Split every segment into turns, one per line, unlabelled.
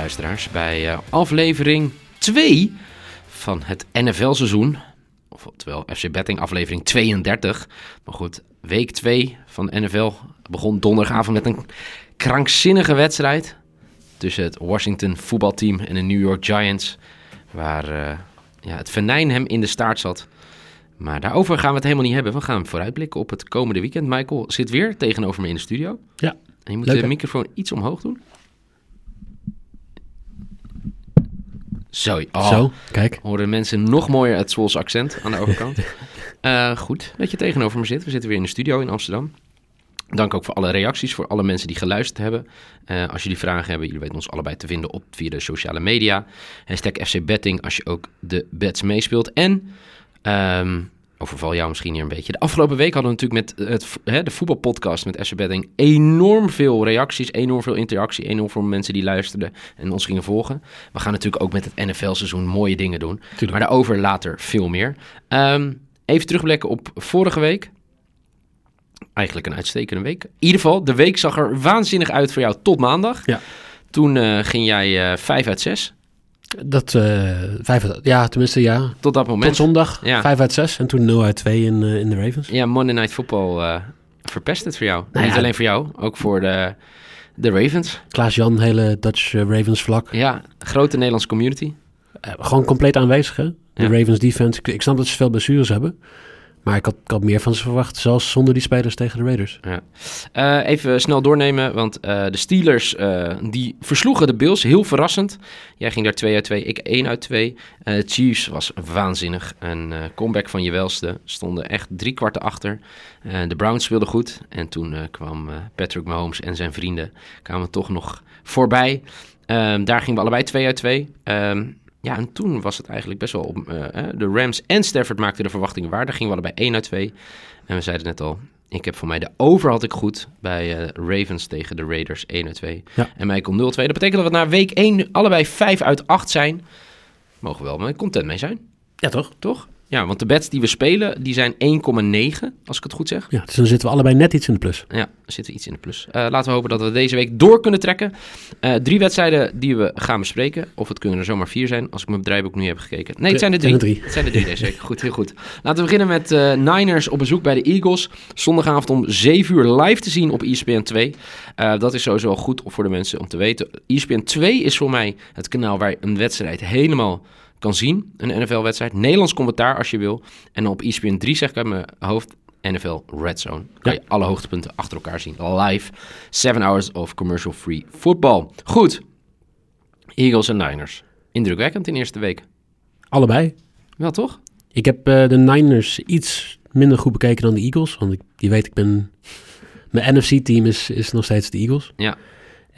Luisteraars, bij uh, aflevering 2 van het NFL-seizoen. Oftewel FC Betting aflevering 32. Maar goed, week 2 van NFL begon donderdagavond met een krankzinnige wedstrijd tussen het Washington voetbalteam en de New York Giants. Waar uh, ja, het venijn hem in de staart zat. Maar daarover gaan we het helemaal niet hebben. We gaan vooruitblikken op het komende weekend. Michael zit weer tegenover me in de studio.
Ja.
En je moet
Leuk,
de microfoon iets omhoog doen. Zo, oh,
Zo, kijk.
horen mensen nog mooier het Zwolse accent aan de overkant. Eh, goed dat je tegenover me zit. We zitten weer in de studio in Amsterdam. Dank ook voor alle reacties, voor alle mensen die geluisterd hebben. Eh, als jullie vragen hebben, jullie weten ons allebei te vinden op via de sociale media. Hashtag FC Betting als je ook de bets meespeelt. En, ehm overval jou misschien hier een beetje. De afgelopen week hadden we natuurlijk met het, hè, de voetbalpodcast met FC Betting enorm veel reacties, enorm veel interactie, enorm veel mensen die luisterden en ons gingen volgen. We gaan natuurlijk ook met het NFL-seizoen mooie dingen doen.
Tuurlijk.
Maar daarover later veel meer. Ehm, even terugblikken op vorige week. Eigenlijk een uitstekende week. In ieder geval, de week zag er waanzinnig uit voor jou tot maandag.
Ja.
Toen eh, ging jij eh 5 uit 6.
Dat, eh vijf uit, ja, tenminste ja.
Tot dat
Tot
moment.
zondag,
Ja.
5 uit 6 en toen 0 uit 2 in, eh, in de Ravens.
Ja, Monday Night Football eh, verpest het voor jou.
Nou
Niet
ja.
alleen voor jou, ook voor de, de Ravens.
Klaas-Jan, hele Dutch Ravens vlak.
Ja, grote Nederlandse community.
Gewoon compleet aanwezig, hè? De
Ja.
Ravens defense. Ik, ik snap dat ze veel blessures hebben. Maar ik had, meer van ze verwacht, zelfs zonder die spelers tegen de Raiders.
Ja. Eh, even snel doornemen, want eh, de Steelers eh, die versloegen de Bills, heel verrassend. Jij ging daar 2 uit 2, ik 1 uit 2. Eh Chiefs was waanzinnig. Een comeback van je welste, stonden echt drie kwarten achter. De Browns speelden goed en toen kwam Patrick Mahomes en zijn vrienden kwamen toch nog voorbij. Ehm, daar gingen we allebei 2 uit 2. Ehm, ja, en toen was het eigenlijk best wel op. eh, de Rams en Stafford maakten de verwachtingen waar. Daar gingen we allebei 1 uit 2. En we zeiden het net al, ik heb voor mij de over had ik goed bij eh, Ravens tegen de Raiders 1 uit 2.
Ja.
En Michael 0 2. Dat betekent dat we na week 1 allebei 5 uit 8 zijn. Mogen we wel maar content mee zijn,
Ja, toch?
toch? Ja, want de bets die we spelen, die zijn 1,9, als ik het goed zeg.
Ja, dus dan zitten we allebei net iets in de plus.
Ja, er zit iets in de plus. Eh, laten we hopen dat we deze week door kunnen trekken. Eh, drie wedstrijden die we gaan bespreken. Of het kunnen er zomaar vier zijn, als ik mijn bedrijfboek nu heb gekeken. Nee, het zijn er
Het zijn
drie.
er drie.
Het zijn er drie deze week. Goed, heel goed. Laten we beginnen met eh, Niners op bezoek bij de Eagles. Zondagavond om 7 uur live te zien op ESPN 2. Eh, dat is sowieso goed voor de mensen om te weten. ESPN 2 is voor mij het kanaal waar een wedstrijd helemaal kan zien. Een NFL-wedstrijd. Nederlands commentaar als je wil. En op ESPN 3 zeg ik uit mijn hoofd NFL Red Zone. Kan
Ja.
je alle hoogtepunten achter elkaar zien. Live. 7 hours of commercial-free football. Goed. Eagles en Niners. Indrukwekkend in de eerste week.
Allebei.
Wel toch?
Ik heb eh, de Niners iets minder goed bekeken dan de Eagles. Want ik, je weet, ik ben... Mijn NFC-team is, is nog steeds de Eagles.
Ja.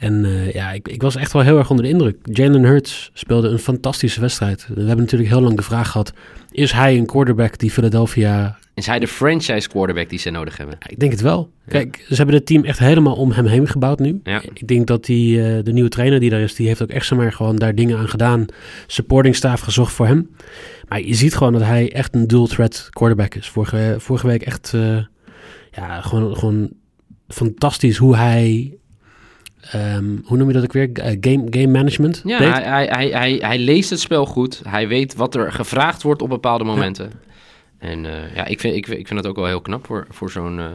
En eh, ja, ik, ik was echt wel heel erg onder de indruk. Jalen Hurts speelde een fantastische wedstrijd. We hebben natuurlijk heel lang de vraag gehad... is hij een quarterback die Philadelphia...
Is hij de franchise quarterback die ze nodig hebben?
Ik denk het wel. Kijk, ze hebben het team echt helemaal om hem heen gebouwd nu.
Ja.
Ik denk dat die, eh, de nieuwe trainer die daar is... die heeft ook echt zomaar gewoon daar dingen aan gedaan. Supporting staff gezocht voor hem. Maar je ziet gewoon dat hij echt een dual threat quarterback is. Vorige, vorige week echt... eh, ja, gewoon, gewoon fantastisch hoe hij... ehm, hoe noem je dat ook weer? Eh, game, game management
Ja, hij, hij, hij, hij, hij leest het spel goed. Hij weet wat er gevraagd wordt op bepaalde momenten. En eh, ja, ik vind, ik, ik vind dat ook wel heel knap voor, voor zo'n... eh,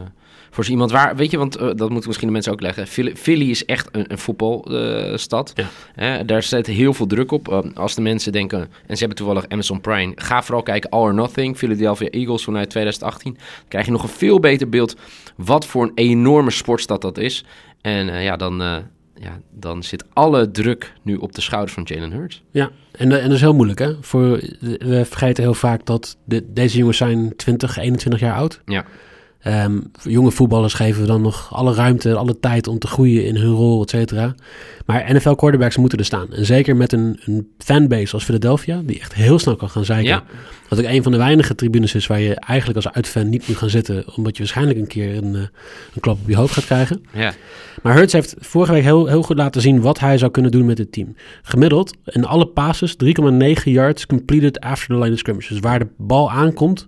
voor zo iemand waar, weet je, want dat moeten misschien de mensen ook leggen. Philly, Philly is echt een, een voetbalstad.
Ja.
Daar zit heel veel druk op. Eh, als de mensen denken, en ze hebben toevallig Amazon Prime, ga vooral kijken All or Nothing, Philadelphia Eagles vanuit 2018. Dan krijg je nog een veel beter beeld wat voor een enorme sportstad dat is. En eh, ja, dan, eh, ja, dan zit alle druk nu op de schouders van Jalen Hurts.
Ja, en, en dat is heel moeilijk, hè? Voor, we vergeten heel vaak dat de, deze jongens zijn 20, 21 jaar oud.
Ja.
Ehm, voor jonge voetballers geven we dan nog alle ruimte, alle tijd om te groeien in hun rol, et cetera. Maar NFL quarterbacks moeten er staan. En zeker met een, een fanbase als Philadelphia, die echt heel snel kan gaan zeiken.
Ja.
Wat ook een van de weinige tribunes is waar je eigenlijk als uitfan niet moet gaan zitten, omdat je waarschijnlijk een keer een, eh, een klap op je hoofd gaat krijgen.
Ja.
Maar Hurts heeft vorige week heel, heel goed laten zien wat hij zou kunnen doen met het team. Gemiddeld in alle passes 3,9 yards completed after the line of scrimmage. Dus waar de bal aankomt,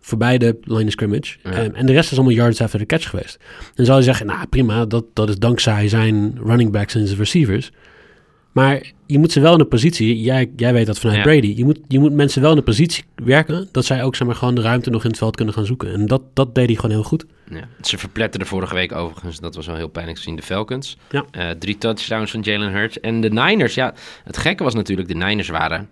voorbij de line of scrimmage.
Ja.
En de rest is allemaal yards after the catch geweest. Dan zou je zeggen, nou prima, dat, dat is dankzij zijn running backs en zijn receivers. Maar je moet ze wel in een positie, jij, jij weet dat vanuit
Ja.
Brady, je moet, je moet mensen wel in een positie werken dat zij ook zeg maar, gewoon de ruimte nog in het veld kunnen gaan zoeken. En dat, dat deed hij gewoon heel goed.
Ja. Ze verpletterden vorige week overigens, dat was wel heel pijnlijk te zien, de Falcons.
Ja.
Eh, drie touchdowns van Jalen Hurts. En de Niners, ja, het gekke was natuurlijk, de Niners waren,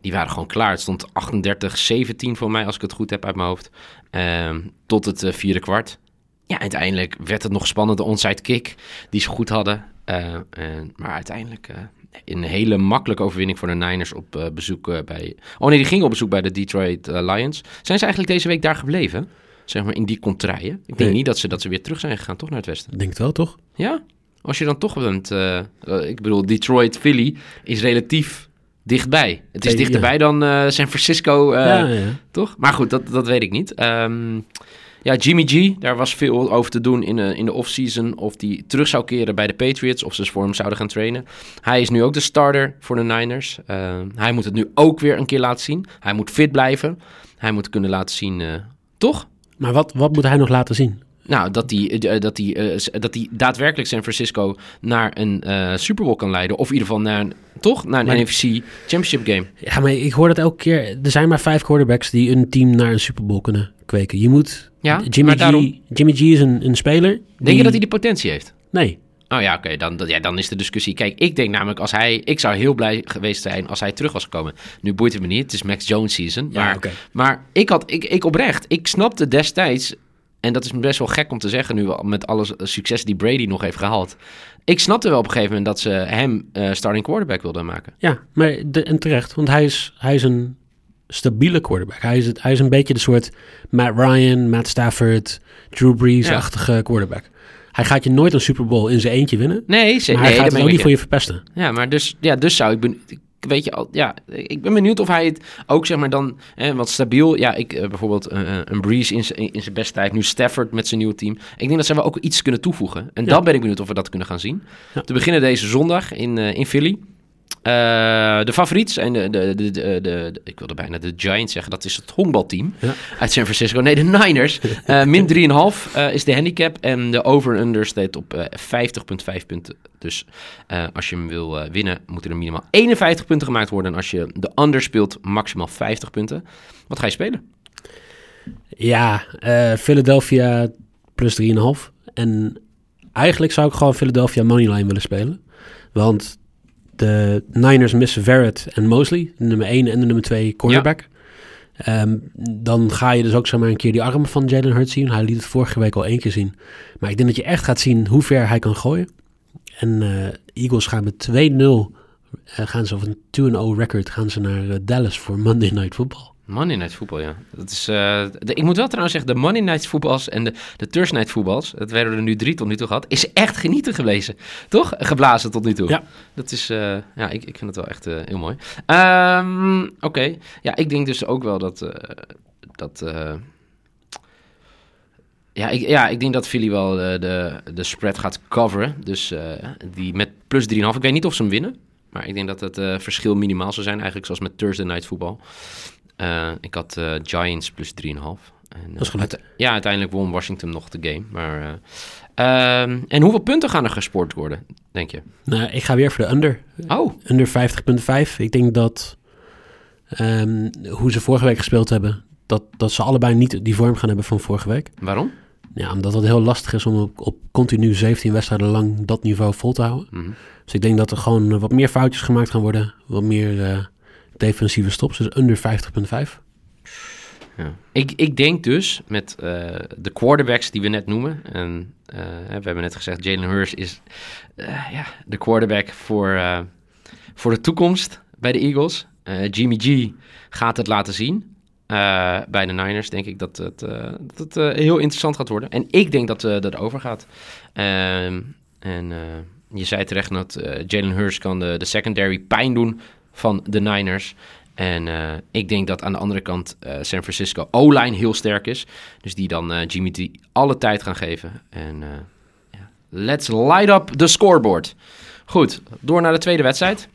die waren gewoon klaar. Het stond 38-17 voor mij, als ik het goed heb uit mijn hoofd, Ehm, tot het eh, vierde kwart. Ja, uiteindelijk werd het nog spannend, de onside kick die ze goed hadden. Eh, en, maar uiteindelijk eh, een hele makkelijke overwinning voor de Niners op eh, bezoek eh, bij... Oh nee, die gingen op bezoek bij de Detroit eh, Lions. Zijn ze eigenlijk deze week daar gebleven? Zeg maar in die contraien? Ik denk
Nee.
niet dat ze, dat ze weer terug zijn gegaan, toch naar het westen?
Ik denk het wel, toch?
Ja? Als je dan toch bent... eh, eh, ik bedoel, Detroit, Philly is relatief dichtbij. Het is dichterbij dan eh, San Francisco, eh,
ja, ja.
toch? Maar goed, dat, dat weet ik niet. Ehm, ja, Jimmy G, daar was veel over te doen in de, in de offseason. Of die terug zou keren bij de Patriots. Of ze voor hem zouden gaan trainen. Hij is nu ook de starter voor de Niners. Ehm, hij moet het nu ook weer een keer laten zien. Hij moet fit blijven. Hij moet kunnen laten zien, eh, toch?
Maar wat, wat moet hij nog laten zien?
Nou, dat hij, eh, dat, hij, eh, dat hij daadwerkelijk San Francisco naar een eh Super Bowl kan leiden. Of in ieder geval naar een, toch? Naar een
Maar-
NFC Championship game.
Ja, maar ik hoor dat elke keer. Er zijn maar vijf quarterbacks die een team naar een Super Bowl kunnen kweken. Je moet...
Ja,
Jimmy,
maar
G,
daarom-
Jimmy G is een, een speler.
Denk je dat hij die potentie heeft?
Nee.
Oh ja, oké, dan, ja, dan is de discussie. Kijk, ik denk namelijk als hij. Ik zou heel blij geweest zijn als hij terug was gekomen. Nu boeit het me niet, het is Max Jones season.
Ja,
maar, maar ik had, ik, ik oprecht, ik snapte destijds. En dat is best wel gek om te zeggen nu, met alle succes die Brady nog heeft gehaald. Ik snapte wel op een gegeven moment dat ze hem eh, starting quarterback wilden maken.
Ja, maar de, en terecht. Want hij is, hij is een stabiele quarterback. Hij is, het, hij is een beetje de soort Matt Ryan, Matt Stafford, Drew Brees-achtige quarterback. Hij gaat je nooit een Super Bowl in zijn eentje winnen.
Nee, ze,
Maar
nee,
hij gaat
dat
het ook niet voor je verpesten.
Ja, maar dus, ja, dus zou ik... Ben, ik- weet je, al, ja, ik ben benieuwd of hij het ook, zeg maar, dan... Wat stabiel, ja, ik eh, bijvoorbeeld eh, een Breeze in, z'n- in zijn beste tijd. Nu Stafford met zijn nieuwe team. Ik denk dat ze wel ook iets kunnen toevoegen. En
Ja.
dan ben ik benieuwd of we dat kunnen gaan zien.
Ja.
Te beginnen deze zondag in, eh, in Philly. Eh, de favoriet zijn de, de, de, de, Ik wilde bijna de Giants zeggen. Dat is het honkbalteam
Ja.
uit San Francisco. Nee, de Niners. Eh, min 3,5 eh, is de handicap. En de over-under staat op eh 50,5 punten. Dus als je hem wil winnen, moeten er minimaal 51 punten gemaakt worden. En als je de under speelt, maximaal 50 punten. Wat ga je spelen?
Ja, Philadelphia plus 3,5. En eigenlijk zou ik gewoon Philadelphia Moneyline willen spelen. Want de Niners missen Verrett en Mosley, de nummer 1 en de nummer 2 cornerback. Ehm, dan ga je dus ook zomaar een keer die armen van Jalen Hurts zien. Hij liet het vorige week al één keer zien. Maar ik denk dat je echt gaat zien hoe ver hij kan gooien. En eh, Eagles gaan met 2-0, eh, gaan ze of een 2-0 record, gaan ze naar eh, Dallas voor Monday Night Football.
Monday Night Football, ja. Dat is, eh, de- ik moet wel trouwens zeggen, de Monday Night voetbals en de, de Thursday Night voetbals, dat werden er nu drie tot nu toe gehad, is echt genieten geweest. Toch? Geblazen tot nu toe.
Ja.
Dat is, eh, ja, ik, ik vind het wel echt eh, heel mooi. Ehm, Oké, ja, ik denk dus ook wel dat, dat ja, ik, ja, ik denk dat Philly wel de, de spread gaat coveren. Dus die met plus 3,5. Ik weet niet of ze hem winnen. Maar ik denk dat het verschil minimaal zou zijn. Eigenlijk zoals met Thursday Night Football. Eh, ik had eh, Giants plus 3,5. En,
Dat is
eh, uite- ja, uiteindelijk won Washington nog de game. Maar, eh, ehm, en hoeveel punten gaan er gescoord worden, denk je?
Nou, ik ga weer voor de under.
Oh,
Under 50,5. Ik denk dat ehm, hoe ze vorige week gespeeld hebben, dat, dat ze allebei niet die vorm gaan hebben van vorige week.
Waarom?
Ja, omdat het heel lastig is om op, op continu 17 wedstrijden lang dat niveau vol te houden.
Mhm.
Dus ik denk dat er gewoon wat meer foutjes gemaakt gaan worden. Wat meer defensieve stops. Dus onder 50,5.
Ja. Ik, ik denk dus met eh, de quarterbacks die we net noemen. En eh, we hebben net gezegd, Jalen Hurst is eh, ja, de quarterback voor, voor de toekomst bij de Eagles. Jimmy G gaat het laten zien. Bij de Niners denk ik dat het, dat het heel interessant gaat worden. En ik denk dat dat overgaat. Ehm, en je zei terecht dat Jalen Hurst kan de, de secondary pijn doen van de Niners. En eh, ik denk dat aan de andere kant eh, San Francisco O-line heel sterk is. Dus die dan eh, Jimmy G alle tijd gaan geven. En let's light up the scoreboard. Goed, door naar de tweede wedstrijd.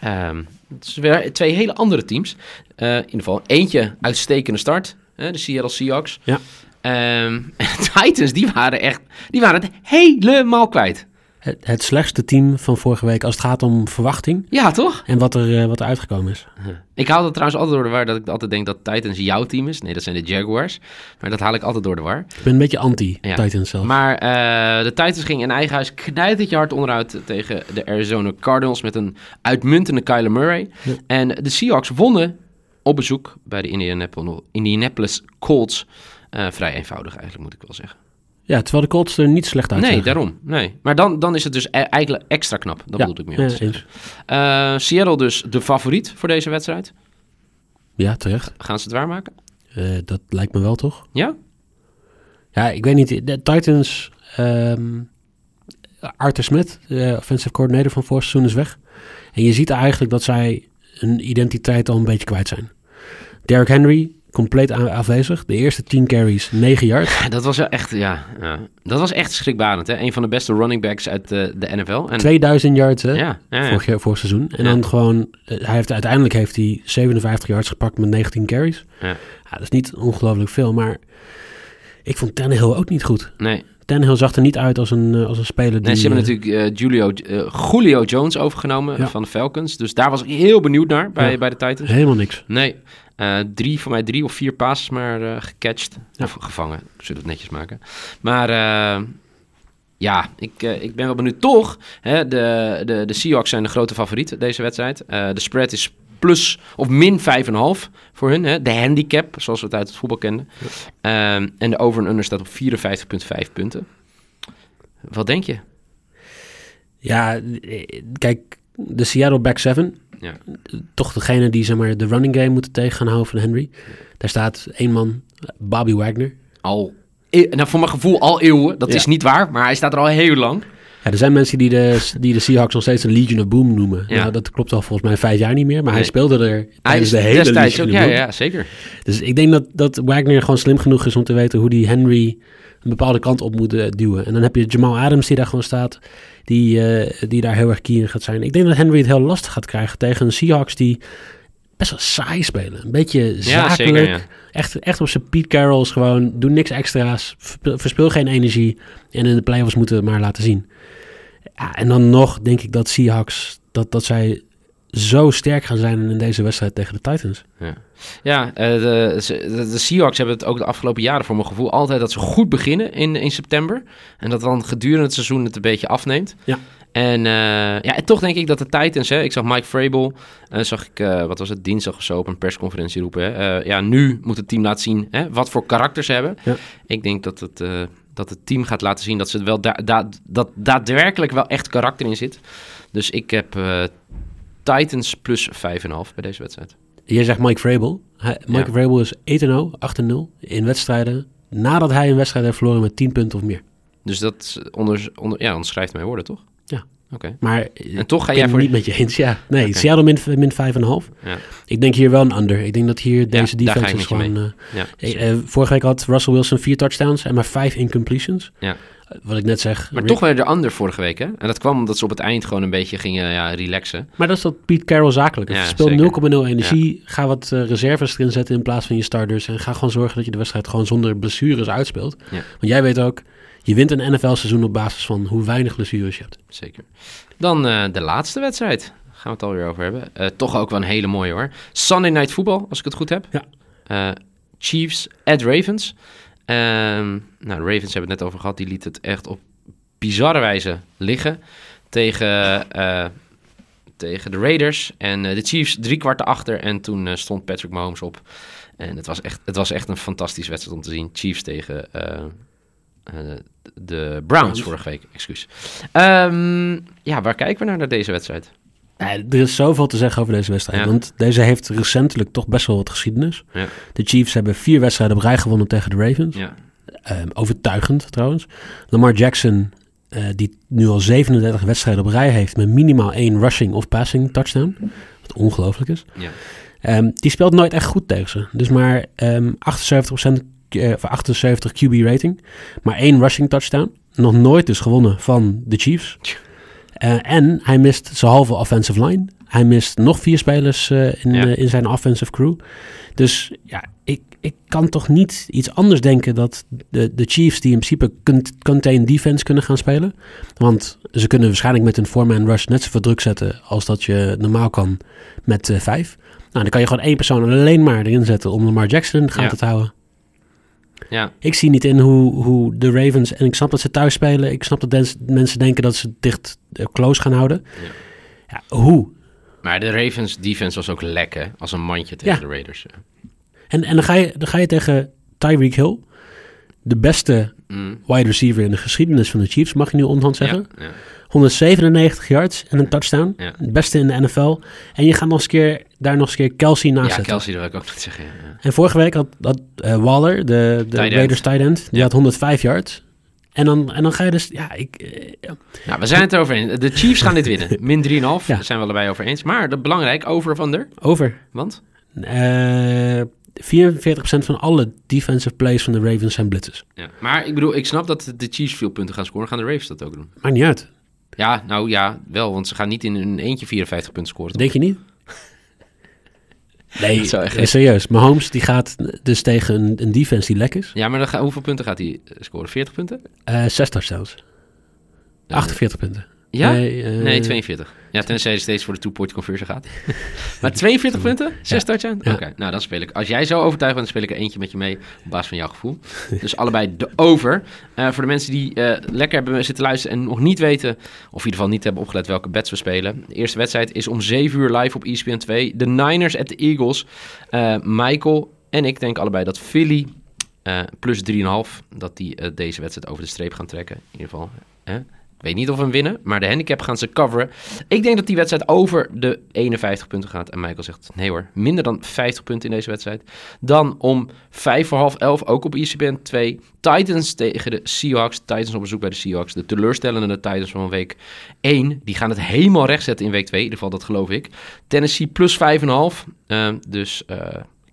Ehm, het is weer twee hele andere teams. In ieder geval eentje uitstekende start. hè, de Seattle Seahawks.
Ja.
Ehm, Titans, die waren echt... Die waren het helemaal kwijt.
Het, het slechtste team van vorige week als het gaat om verwachting.
Ja, toch?
En wat er, eh, wat er uitgekomen is.
Ik haal dat trouwens altijd door de war dat ik altijd denk dat Titans jouw team is. Nee, dat zijn de Jaguars. Maar dat haal ik altijd door de war.
Ik ben een beetje anti-Titans
Ja.
zelf.
Maar eh, de Titans gingen in eigen huis knijtertje hard onderuit tegen de Arizona Cardinals met een uitmuntende Kyler Murray.
Ja.
En de Seahawks wonnen op bezoek bij de Indianapolis, Indianapolis Colts. Eh, vrij eenvoudig eigenlijk, moet ik wel zeggen.
Ja, terwijl de Colts er niet slecht uitzagen.
Nee, daarom. Nee. Maar dan, dan is het dus e- eigenlijk extra knap. Dat
ja,
bedoel ik meer.
ja, eens.
Eh, Seattle dus de favoriet voor deze wedstrijd.
Ja, terecht.
Gaan ze het waarmaken?
Eh, dat lijkt me wel, toch?
Ja?
Ja, ik weet niet. De Titans... ehm, Arthur Smith, de offensive coordinator van vorig seizoen, is weg. En je ziet eigenlijk dat zij hun identiteit al een beetje kwijt zijn. Derrick Henry, compleet afwezig. De eerste 10 carries, 9 yards.
Dat was wel echt, ja, ja. Dat was echt schrikbarend, hè? Een van de beste running backs uit de, de NFL. En,
2000 yards, hè?
ja.
Vorig, jaar, vorig seizoen. En dan gewoon, eh, hij heeft, uiteindelijk heeft hij 57 yards gepakt met 19 carries.
Ja.
Ja, dat is niet ongelooflijk veel, maar ik vond Tannehill ook niet goed.
Nee,
Tannehill zag er niet uit als een, eh, als een speler die...
nee ze hebben
eh,
natuurlijk eh, Julio, Julio Jones overgenomen
Ja.
van de Falcons. Dus daar was ik heel benieuwd naar bij,
Ja.
bij de Titans.
Helemaal niks.
Nee, drie, voor mij drie of vier passes maar gecatcht.
Ja.
Of gevangen, zullen het netjes maken. Maar ja, ik, ik ben wel benieuwd. Toch, hè, de, de, de Seahawks zijn de grote favoriet deze wedstrijd. De spread is plus of min 5,5 voor hun. Hè? De handicap, zoals we het uit het voetbal kenden. Ehm, en de over en under staat op 54,5 punten. Wat denk je?
Ja, kijk, de Seattle back seven.
Ja.
Toch degene die zeg maar, de running game moeten tegen gaan houden van Henry. Daar staat één man, Bobby Wagner.
Al, e- nou, voor mijn gevoel al eeuwen. Dat is niet waar, maar hij staat er al heel lang.
Ja, er zijn mensen die de, die de Seahawks nog steeds een Legion of Boom noemen.
Ja.
Nou, dat klopt al volgens mij vijf jaar niet meer. Maar hij speelde er
Hij
tijdens
is
de hele
destijds
Legion
ook,
of
ja, ja, zeker.
Dus ik denk dat, dat Wagner gewoon slim genoeg is om te weten hoe die Henry een bepaalde kant op moet eh, duwen. En dan heb je Jamal Adams die daar gewoon staat, die, eh, die daar heel erg key in gaat zijn. Ik denk dat Henry het heel lastig gaat krijgen tegen een Seahawks die best wel saai spelen. Een beetje
Ja,
zakelijk.
zeker, ja.
Echt, echt op zijn Pete Carrolls gewoon. Doe niks extra's. verspil- Verspil geen energie. En in de playoffs moeten we het maar laten zien. Ja, en dan nog denk ik dat Seahawks, dat, dat zij zo sterk gaan zijn in deze wedstrijd tegen de Titans.
Ja, eh, de, de, de Seahawks hebben het ook de afgelopen jaren voor mijn gevoel altijd dat ze goed beginnen in, in september. En dat dan gedurende het seizoen het een beetje afneemt.
Ja.
En, eh, ja, en toch denk ik dat de Titans, hè, ik zag Mike Vrabel, eh, zag ik, wat was het, dinsdag of zo op een persconferentie roepen. Hè, ja, nu moet het team laten zien hè, wat voor karakter ze hebben.
Ja.
Ik denk dat het, dat het team gaat laten zien dat ze wel da da dat daadwerkelijk wel echt karakter in zit. Dus ik heb Titans plus 5,5 bij deze wedstrijd.
Jij zegt Mike Vrabel. Hij, Mike
Ja.
Vrabel is 1-0, 8-0 in wedstrijden nadat hij een wedstrijd heeft verloren met 10 punten of meer.
Dus dat onder, onder, ja, onderschrijft mijn woorden, toch?
Ja.
Oké.
Maar
En toch ga jij voor...
niet met je eens. Ja, nee,
Oké.
Seattle min, min 5,5.
Ja.
Ik denk hier wel een under. Ik denk dat hier deze
daar ga
defense
ik
is gewoon...
Ja,
eh, eh, vorige week had Russell Wilson vier touchdowns en maar vijf incompletions.
Ja.
Eh, wat ik net zeg.
maar
Rick-
toch werden er under vorige week, hè? En dat kwam omdat ze op het eind gewoon een beetje gingen ja, relaxen.
Maar dat is dat Pete Carroll zakelijk.
Ja,
Speel
zeker.
0,0 energie. Ga wat eh, reserves erin zetten in plaats van je starters. En ga gewoon zorgen dat je de wedstrijd gewoon zonder blessures uitspeelt.
Ja.
Want jij weet ook, je wint een NFL-seizoen op basis van hoe weinig blessures je hebt.
Zeker. Dan eh, de laatste wedstrijd. Gaan we het alweer over hebben. Eh, toch ook wel een hele mooie hoor. Sunday Night Football, als ik het goed heb.
Ja.
Eh, Chiefs at Ravens. Ehm, nou, de Ravens hebben het net over gehad. Die liet het echt op bizarre wijze liggen tegen, tegen de Raiders. En de Chiefs drie kwart achter. En toen stond Patrick Mahomes op. En het was, echt, het was echt een fantastische wedstrijd om te zien. Chiefs tegen de Browns vorige week. Excuus. Ehm, ja, waar kijken we naar, naar deze wedstrijd?
Ja, er is zoveel te zeggen over deze wedstrijd.
Ja.
Want deze heeft recentelijk toch best wel wat geschiedenis.
Ja.
De Chiefs hebben vier wedstrijden op rij gewonnen tegen de Ravens.
Ja,
Ehm, overtuigend trouwens. Lamar Jackson, eh, die nu al 37 wedstrijden op rij heeft... met minimaal één rushing of passing touchdown. Wat ongelooflijk is.
ja.
Ehm, die speelt nooit echt goed tegen ze. Dus maar ehm 78%, of 78 QB rating. Maar één rushing touchdown. Nog nooit dus gewonnen van de Chiefs. Eh, en hij mist zijn halve offensive line. Hij mist nog vier spelers eh, in,
Ja.
eh, in zijn offensive crew. Dus ja, ik, ik kan toch niet iets anders denken dat de, de Chiefs die in principe cont- contain defense kunnen gaan spelen. Want ze kunnen waarschijnlijk met een four-man rush net zoveel druk zetten als dat je normaal kan met vijf. Nou, dan kan je gewoon één persoon alleen maar erin zetten om Lamar Jackson in de gaten
Ja.
te houden.
Ja.
Ik zie niet in hoe, hoe de Ravens, en ik snap dat ze thuis spelen. Ik snap dat mensen denken dat ze dicht eh, close gaan houden. Ja. hoe?
Maar de Ravens defense was ook lekker als een mandje tegen
Ja.
de Raiders. Ja.
En, en dan, ga je, dan ga je tegen Tyreek Hill, de beste
Mm.
wide receiver in de geschiedenis van de Chiefs, mag je nu onderhand zeggen.
Ja, ja.
197 yards en een touchdown.
Ja.
Het beste in de NFL. En je gaat nog eens keer, daar nog eens keer Kelsey naast
Ja,
zetten.
Kelsey, dat wil ik ook niet zeggen. Ja.
En vorige week had, had eh, Waller, de, de
Tight.
Raiders tight end, die had 105 yards. En dan, en dan ga je dus, ja, ik, eh, ja.
Nou, we zijn het erover eens. De Chiefs gaan dit winnen. Min 3,5
Ja.
Daar zijn we allebei over eens. Maar de belangrijk, over van der.
over.
Want?
Eh 44% van alle defensive plays van de Ravens zijn blitzes.
Ja. Maar ik bedoel, ik snap dat de Chiefs veel punten gaan scoren. Gaan de Ravens dat ook doen?
Maakt niet uit.
Ja, nou ja, wel. Want ze gaan niet in een eentje 54 punten scoren. toch?
Denk je niet? Nee,
echt-
serieus. Mahomes die gaat dus tegen een, een defense die lek is.
Ja, maar dan ga, hoeveel punten gaat hij scoren? 40 punten?
Eh zes touchdowns. 48 punten.
Ja?
Nee, eh,
Nee, 42. Ja, tenzij hij steeds voor de two-point conversion gaat. maar 42 punten? Zes touchdowns?
Ja.
Oké, nou dan speel ik. Als jij zo overtuigd bent, dan speel ik er eentje met je mee op basis van jouw gevoel. dus allebei de over. Eh, voor de mensen die eh, lekker hebben zitten luisteren en nog niet weten, of in ieder geval niet hebben opgelet welke bets we spelen. De eerste wedstrijd is om 7 uur live op ESPN 2. De Niners at the Eagles. Michael en ik denken allebei dat Philly plus 3,5, dat die deze wedstrijd over de streep gaan trekken. In ieder geval, hè? Weet niet of we hem winnen, maar de handicap gaan ze coveren. Ik denk dat die wedstrijd over de 51 punten gaat. En Michael zegt, nee hoor, minder dan 50 punten in deze wedstrijd. Dan om 5 voor half 11, ook op E ESPN 2. Titans tegen de Seahawks. Titans op bezoek bij de Seahawks. De teleurstellende Titans van week 1. Die gaan het helemaal recht zetten in week 2. In ieder geval, dat geloof ik. Tennessee plus 5,5. Ehm, dus eh,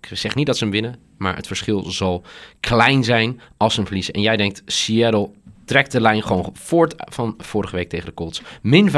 ik zeg niet dat ze hem winnen. Maar het verschil zal klein zijn als ze hem verliezen. En jij denkt, Seattle trekt de lijn gewoon voort van vorige week tegen de Colts. Min 5,5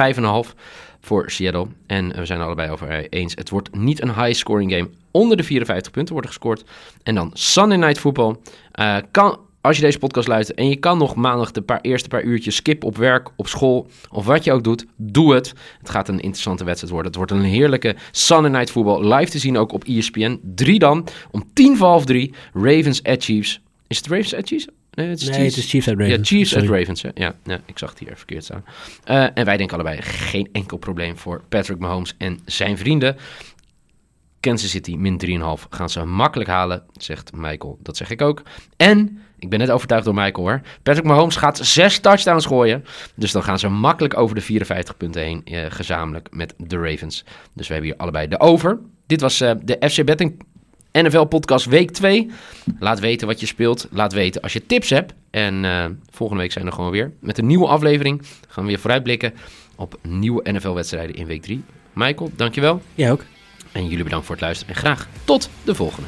voor Seattle. En we zijn allebei over eens. Het wordt niet een high scoring game. Onder de 54 punten worden gescoord. En dan Sunday Night Football. Eh, kan, als je deze podcast luistert en je kan nog maandag de paar, eerste paar uurtjes skip op werk, op school of wat je ook doet, doe het. Het gaat een interessante wedstrijd worden. Het wordt een heerlijke Sunday Night Football. Live te zien ook op ESPN. 3 dan. Om tien voor half drie. Ravens at Chiefs. Is het Ravens at Chiefs? Nee, het is
Nee,
Chiefs.
het is Chiefs at Ravens.
Ja, Chiefs
Sorry.
at Ravens. hè. Ja, ja, ik zag het hier verkeerd staan. Eh, en wij denken allebei geen enkel probleem voor Patrick Mahomes en zijn vrienden. Kansas City min 3,5 gaan ze makkelijk halen, zegt Michael. Dat zeg ik ook. En, ik ben net overtuigd door Michael hoor. Patrick Mahomes gaat zes touchdowns gooien. Dus dan gaan ze makkelijk over de 54 punten heen, eh, gezamenlijk met de Ravens. Dus we hebben hier allebei de over. Dit was eh, de FC Betting NFL Podcast Week 2. Laat weten wat je speelt. Laat weten als je tips hebt. En eh, volgende week zijn we gewoon weer met een nieuwe aflevering. Gaan we weer vooruitblikken op nieuwe NFL-wedstrijden in week 3. Michael, dankjewel.
Jij ook.
En jullie bedankt voor het luisteren. En graag tot de volgende.